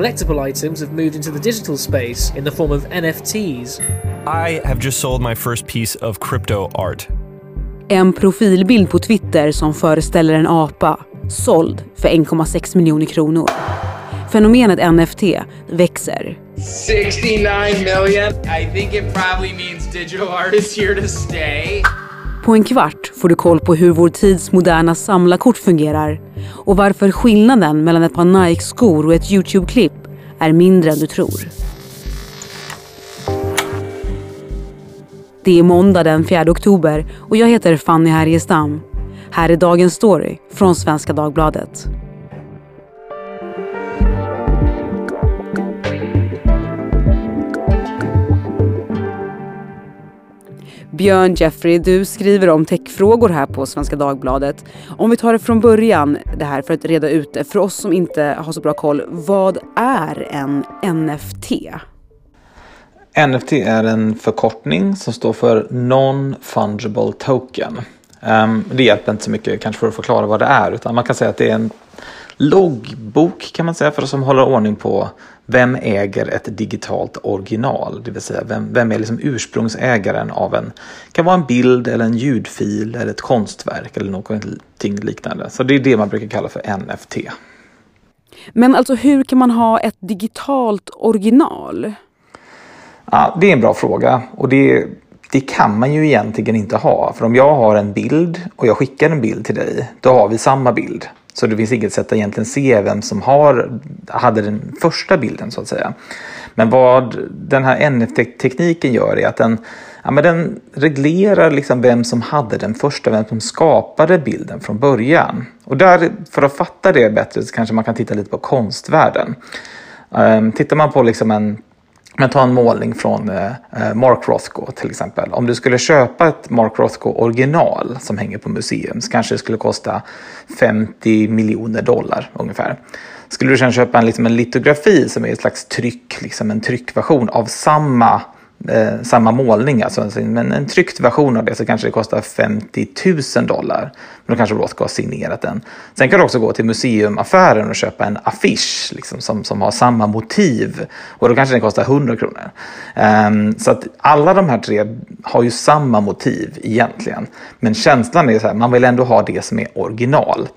collectible items have moved into the digital space in the form of NFTs. I have just sold my first piece of crypto art. En profilbild på Twitter som föreställer en apa, såld för 1,6 miljoner kronor. Fenomenet NFT växer. 69 million. I think it probably means digital art is here to stay. På en kvart får du koll på hur vår tids moderna samlarkort fungerar och varför skillnaden mellan ett par Nike-skor och ett YouTube-klipp är mindre än du tror. Det är måndag den 4 oktober och jag heter Fanny Härgestam. Här är dagens story från Svenska Dagbladet. Björn Jeffrey, du skriver om techfrågor här på Svenska Dagbladet. Om vi tar det från början, det här för att reda ut det, för oss som inte har så bra koll. Vad är en NFT? NFT är en förkortning som står för Non-Fungible Token. Ehm, det hjälper inte så mycket kanske för att förklara vad det är, utan man kan säga att det är en loggbok kan man säga för som håller ordning på vem äger ett digitalt original? Det vill säga vem, vem är liksom ursprungsägaren av en, kan vara en bild eller en ljudfil eller ett konstverk eller någonting liknande. Så det är det man brukar kalla för NFT. Men alltså hur kan man ha ett digitalt original? Ja, det är en bra fråga och det, det kan man ju egentligen inte ha. För om jag har en bild och jag skickar en bild till dig, då har vi samma bild. Så det finns inget sätt att egentligen se vem som har, hade den första bilden så att säga. Men vad den här NFT-tekniken gör är att den, ja, men den reglerar liksom vem som hade den första, vem som skapade bilden från början. Och där, för att fatta det bättre så kanske man kan titta lite på konstvärlden. Um, tittar man på liksom en men ta en målning från eh, eh Mark Rothko till exempel. Om du skulle köpa ett Mark Rothko original som hänger på museum så kanske det skulle kosta 50 miljoner dollar ungefär. Skulle du sedan köpa en, liksom en litografi som är ett slags tryck, liksom en tryckversion av samma eh, samma målning, alltså, men en tryckt version av det så kanske det kostar 50 000 dollar. Men då kanske de ska ha signerat den. Sen kan du också gå till museumaffären och köpa en affisch liksom, som, som har samma motiv och då kanske den kostar 100 kronor. Um, så att alla de här tre har ju samma motiv egentligen. Men känslan är så här, man vill ändå ha det som är original.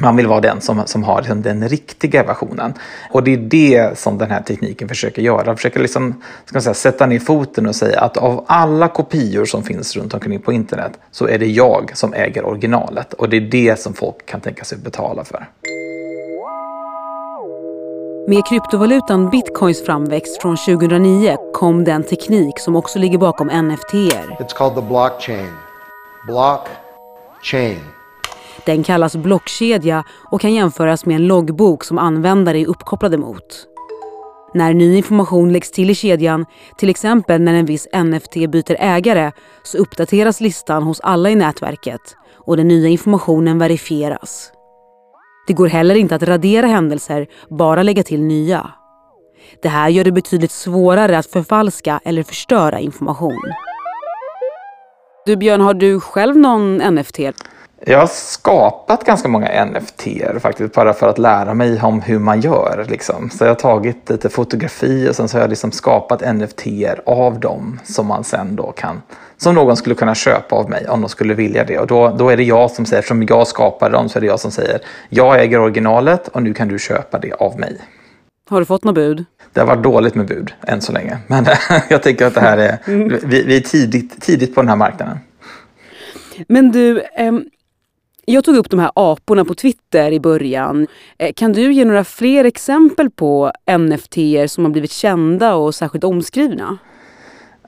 Man vill vara den som, som har liksom den riktiga versionen. Och det är det som den här tekniken försöker göra. Försöker liksom, ska man säga, sätta ner foten och säga att av alla kopior som finns runt omkring på internet så är det jag som äger originalet. Och det är det som folk kan tänka sig betala för. Med kryptovalutan bitcoins framväxt från 2009 kom den teknik som också ligger bakom NFT-er. It's called the blockchain. Blockchain. Den kallas blockkedja och kan jämföras med en loggbok som användare är uppkopplade mot. När ny information läggs till i kedjan, till exempel när en viss NFT byter ägare, så uppdateras listan hos alla i nätverket och den nya informationen verifieras. Det går heller inte att radera händelser, bara lägga till nya. Det här gör det betydligt svårare att förfalska eller förstöra information. Du Björn, har du själv någon NFT? Jag har skapat ganska många NFT faktiskt bara för att lära mig om hur man gör. Liksom. Så jag har tagit lite fotografi och sen så har jag liksom skapat NFT av dem som man sen då kan som någon skulle kunna köpa av mig om de skulle vilja det. Och då, då är det jag som säger, eftersom jag skapade dem så är det jag som säger jag äger originalet och nu kan du köpa det av mig. Har du fått något bud? Det har varit dåligt med bud än så länge. Men jag tänker att det här är, vi, vi är tidigt, tidigt på den här marknaden. Men du, ehm, jag tog upp de här aporna på Twitter i början. Eh, kan du ge några fler exempel på NFT som har blivit kända och särskilt omskrivna?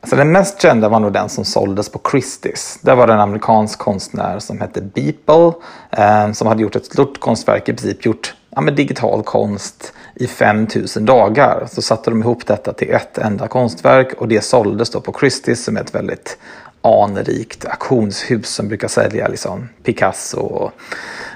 Alltså den mest kända var nog den som såldes på Christie's. Där var det en amerikansk konstnär som hette Beeple eh, som hade gjort ett stort konstverk, i princip gjort ja, digital konst i 5000 dagar. Så satte de ihop detta till ett enda konstverk och det såldes då på Christie's som är ett väldigt anrikt auktionshus som brukar sälja liksom Picasso och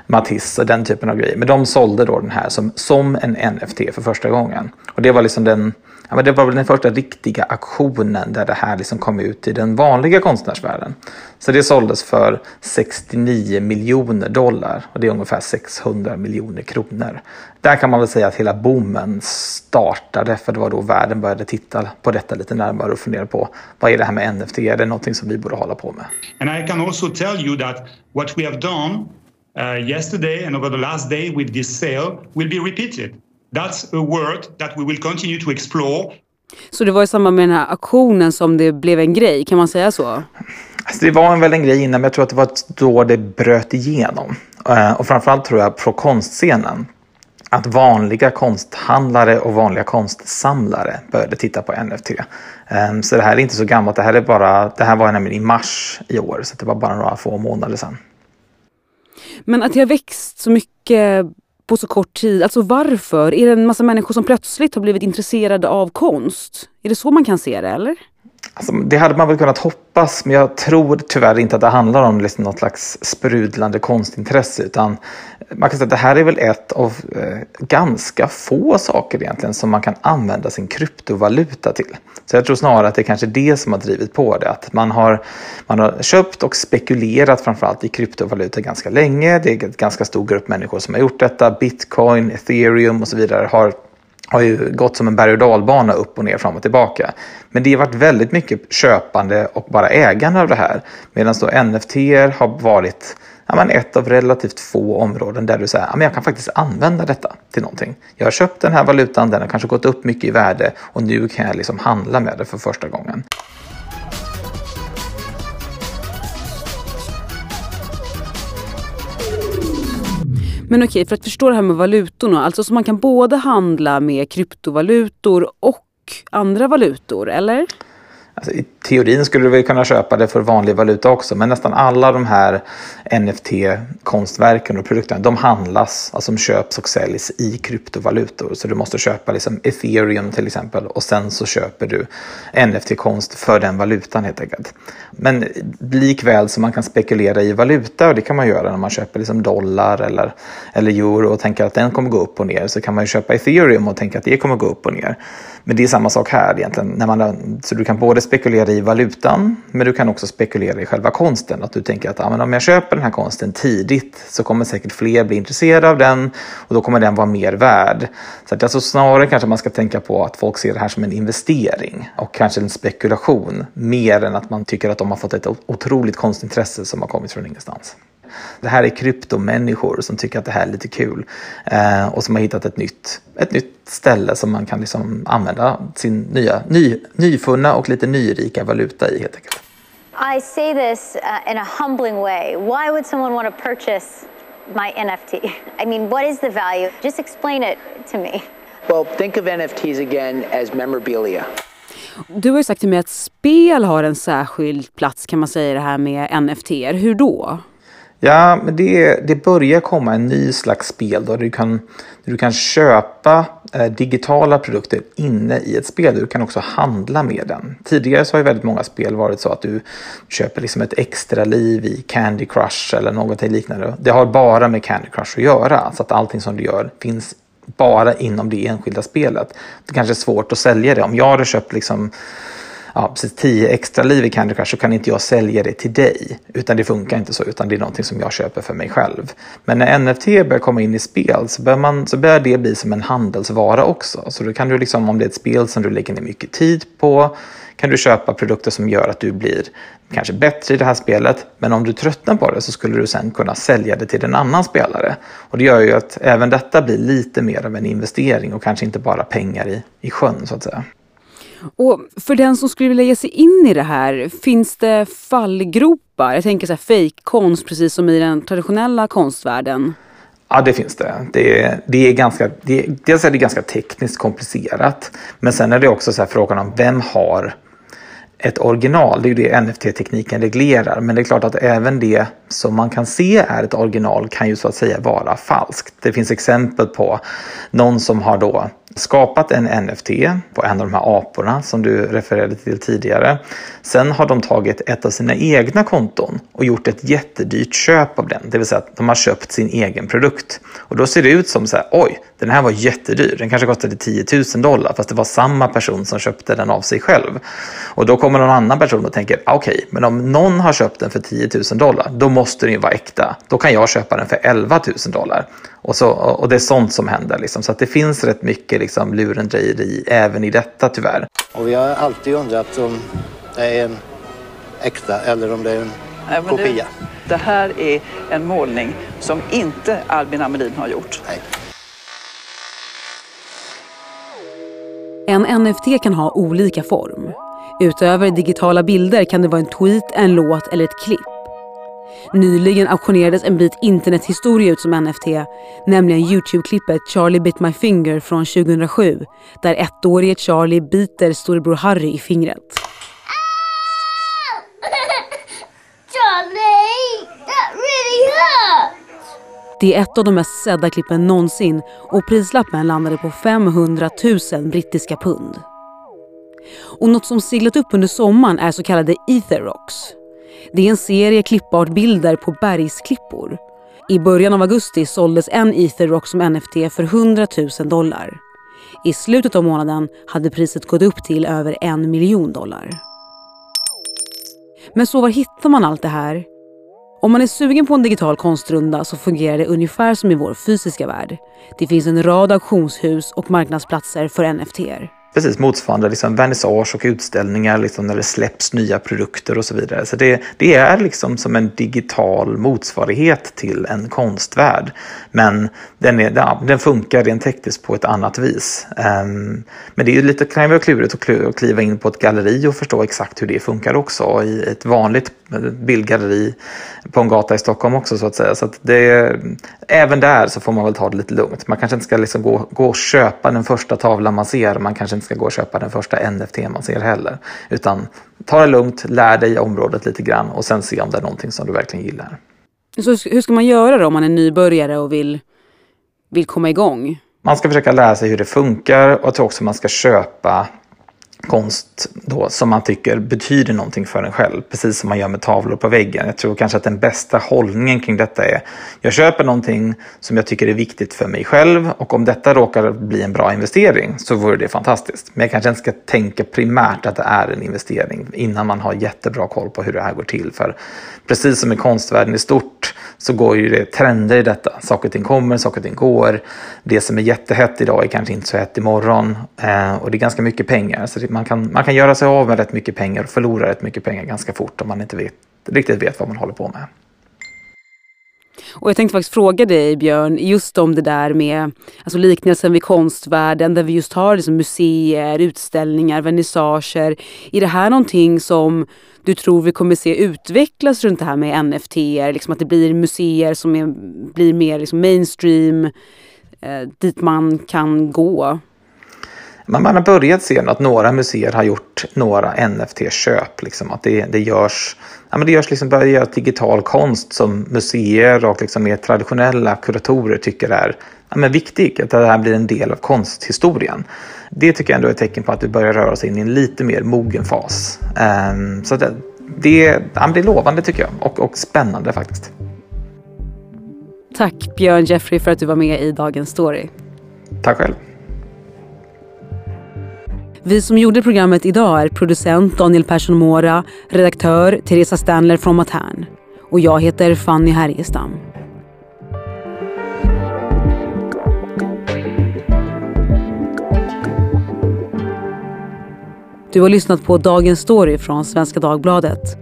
Matisse och den typen av grejer. Men de sålde då den här som, som en NFT för första gången. Och det var liksom den Ja, men det var väl den första riktiga aktionen där det här liksom kom ut i den vanliga konstnärsvärlden. Så det såldes för 69 miljoner dollar och det är ungefär 600 miljoner kronor. Där kan man väl säga att hela boomen startade för det var då världen började titta på detta lite närmare och fundera på vad är det här med NFT? Är det någonting som vi borde hålla på med? And I can also tell you that what we have done uh, yesterday and over the last day with this sale will be repeated. That's a word that we will continue to explore. Så det var i samband med den här aktionen som det blev en grej, kan man säga så? Alltså det var väl en grej innan, men jag tror att det var då det bröt igenom. Eh, och framförallt tror jag på konstscenen. Att vanliga konsthandlare och vanliga konstsamlare började titta på NFT. Eh, så det här är inte så gammalt, det här, är bara, det här var nämligen i mars i år, så det var bara några få månader sedan. Men att det har växt så mycket på så kort tid? Alltså varför? Är det en massa människor som plötsligt har blivit intresserade av konst? Är det så man kan se det eller? Alltså, det hade man väl kunnat hoppas, men jag tror tyvärr inte att det handlar om liksom något slags sprudlande konstintresse. Utan man kan säga att det här är väl ett av eh, ganska få saker egentligen som man kan använda sin kryptovaluta till. Så jag tror snarare att det är kanske det som har drivit på det. Att man har, man har köpt och spekulerat framförallt i kryptovaluta ganska länge. Det är en ganska stor grupp människor som har gjort detta. Bitcoin, ethereum och så vidare har har ju gått som en berg och dalbana upp och ner, fram och tillbaka. Men det har varit väldigt mycket köpande och bara ägande av det här. Medan då NFT har varit ja, men ett av relativt få områden där du säger att jag kan faktiskt använda detta till någonting. Jag har köpt den här valutan, den har kanske gått upp mycket i värde och nu kan jag liksom handla med det för första gången. Men okej, för att förstå det här med valutorna, alltså så man kan både handla med kryptovalutor och andra valutor, eller? Alltså, I teorin skulle du väl kunna köpa det för vanlig valuta också, men nästan alla de här NFT-konstverken och produkterna, de handlas, alltså de köps och säljs i kryptovalutor. Så du måste köpa liksom ethereum till exempel och sen så köper du NFT-konst för den valutan helt enkelt. Men likväl som man kan spekulera i valuta och det kan man göra när man köper liksom dollar eller, eller euro och tänker att den kommer gå upp och ner så kan man ju köpa ethereum och tänka att det kommer gå upp och ner. Men det är samma sak här egentligen. När man, så du kan både spekulera i valutan men du kan också spekulera i själva konsten. Att du tänker att ah, men om jag köper den här konsten tidigt så kommer säkert fler bli intresserade av den och då kommer den vara mer värd. Så att alltså snarare kanske man ska tänka på att folk ser det här som en investering och kanske en spekulation mer än att man tycker att de har fått ett otroligt konstintresse som har kommit från ingenstans. Det här är kryptomänniskor som tycker att det här är lite kul eh, och som har hittat ett nytt, ett nytt ställe som man kan liksom använda sin nya, ny, nyfunna och lite nyrika valuta i helt enkelt. I say this uh, in a humbling way. Why would someone want to purchase my NFT? I mean, what is the value? Just explain it to me. Well, think of NFTs again as memorabilia. Du har ju sagt till mig att spel har en särskild plats kan man säga det här med NFT. Hur då? Ja, men det, det börjar komma en ny slags spel då du kan, du kan köpa eh, digitala produkter inne i ett spel. Du kan också handla med den. Tidigare så har ju väldigt många spel varit så att du köper liksom ett extra liv i Candy Crush eller någonting liknande. Det har bara med Candy Crush att göra, så att allting som du gör finns bara inom det enskilda spelet. Det kanske är svårt att sälja det. Om jag hade köpt liksom ja, precis tio extra liv i Candy Crush så kan inte jag sälja det till dig. Utan det funkar inte så, utan det är någonting som jag köper för mig själv. Men när NFT börjar komma in i spel så börjar, man, så börjar det bli som en handelsvara också. Så då kan du liksom, om det är ett spel som du lägger ner mycket tid på, kan du köpa produkter som gör att du blir kanske bättre i det här spelet. Men om du tröttnar på det så skulle du sen kunna sälja det till en annan spelare. Och det gör ju att även detta blir lite mer av en investering och kanske inte bara pengar i, i sjön så att säga. Och för den som skulle vilja ge sig in i det här, finns det fallgropar? Jag tänker så här fake-konst precis som i den traditionella konstvärlden. Ja, det finns det. Det är, det är ganska, det är, dels är det ganska tekniskt komplicerat. Men sen är det också så här frågan om vem har ett original. Det är ju det NFT-tekniken reglerar. Men det är klart att även det som man kan se är ett original kan ju så att säga vara falskt. Det finns exempel på någon som har då skapat en NFT på en av de här aporna som du refererade till tidigare. Sen har de tagit ett av sina egna konton och gjort ett jättedyrt köp av den, det vill säga att de har köpt sin egen produkt. Och då ser det ut som så här, oj, den här var jättedyr, den kanske kostade 10 000 dollar, fast det var samma person som köpte den av sig själv. Och då kommer någon annan person och tänker, okej, okay, men om någon har köpt den för 10 000 dollar, då måste den ju vara äkta. Då kan jag köpa den för 11 000 dollar. Och, så, och det är sånt som händer. Liksom. Så att det finns rätt mycket liksom, lurendrejeri även i detta tyvärr. Och vi har alltid undrat om det är en äkta eller om det är en Nej, kopia. Det, det, här är en målning som inte Albin Amelin har gjort. Nej. En NFT kan ha olika form. Utöver digitala bilder kan det vara en tweet, en låt eller ett klipp. Nyligen auktionerades en bit internethistoria ut som NFT, nämligen Youtube-klippet Charlie bit my finger från 2007 där ettårige Charlie biter storebror Harry i fingret. Det är ett av de mest sedda klippen någonsin och prislappen landade på 500 000 brittiska pund. Och något som seglat upp under sommaren är så kallade ether rocks. Det är en serie klippartbilder på bergsklippor. I början av augusti såldes en Etherrock som NFT för 100 000 dollar. I slutet av månaden hade priset gått upp till över en miljon dollar. Men så var hittar man allt det här? Om man är sugen på en digital konstrunda så fungerar det ungefär som i vår fysiska värld. Det finns en rad auktionshus och marknadsplatser för NFT. -er. Precis, motsvarande liksom vernissage och utställningar liksom när det släpps nya produkter och så vidare. Så det, det är liksom som en digital motsvarighet till en konstvärld. Men den, är, ja, den funkar rent tekniskt på ett annat vis. Um, men det är ju lite, kan ju vara klurigt att kliva in på ett galleri och förstå exakt hur det funkar också. I ett vanligt eh, bildgalleri på en gata i Stockholm också så att säga. Så att det, även där så får man väl ta det lite lugnt. Man kanske inte ska liksom gå, gå och köpa den första tavlan man ser. Man kanske inte ska gå och köpa den första NFT man ser heller. Utan ta det lugnt, lär dig området lite grann och sen se om det är någonting som du verkligen gillar. Så hur ska man göra då om man är nybörjare och vill, vill komma igång? Man ska försöka lära sig hur det funkar och jag tror också man ska köpa konst då, som man tycker betyder någonting för en själv. Precis som man gör med tavlor på väggen. Jag tror kanske att den bästa hållningen kring detta är jag köper någonting som jag tycker är viktigt för mig själv och om detta råkar bli en bra investering så vore det fantastiskt. Men jag kanske inte ska tänka primärt att det är en investering innan man har jättebra koll på hur det här går till. För precis som i konstvärlden i stort så går ju det trender i detta. Saker och ting kommer, saker och ting går. Det som är jättehett idag är kanske inte så hett imorgon. Eh, och det är ganska mycket pengar. Så man, kan, man kan göra sig av med rätt mycket pengar och förlora rätt mycket pengar ganska fort om man inte vet, riktigt vet vad man håller på med. Och jag tänkte faktiskt fråga dig Björn, just om det där med alltså liknelsen vid konstvärlden där vi just har liksom museer, utställningar, vernissager. Är det här någonting som du tror vi kommer se utvecklas runt det här med NFT? Liksom att det blir museer som är, blir mer liksom mainstream, eh, dit man kan gå? Men man har börjat se att några museer har gjort några NFT-köp. Liksom, att det, det görs, ja, men det görs liksom, börjar göras digital konst som museer och liksom mer traditionella kuratorer tycker är ja, men viktig. Att det här blir en del av konsthistorien. Det tycker jag ändå är ett tecken på att vi börjar röra oss in i en lite mer mogen fas. Um, så det, det, ja, det är lovande tycker jag och, och spännande faktiskt. Tack Björn Jeffrey för att du var med i Dagens Story. Tack själv. Vi som gjorde programmet idag är producent Daniel Persson Mora, redaktör Teresa Stanler från Matern. Och jag heter Fanny Härgestam. Du har lyssnat på Dagens Story från Svenska Dagbladet.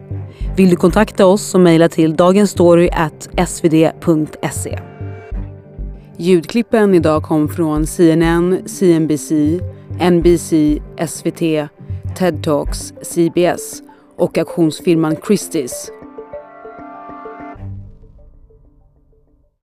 Vill du kontakta oss så mejla till dagensstory.svd.se. Ljudklippen idag kom från CNN, CNBC, NBC, SVT, TED Talks, CBS och auktionsfirman Christie's.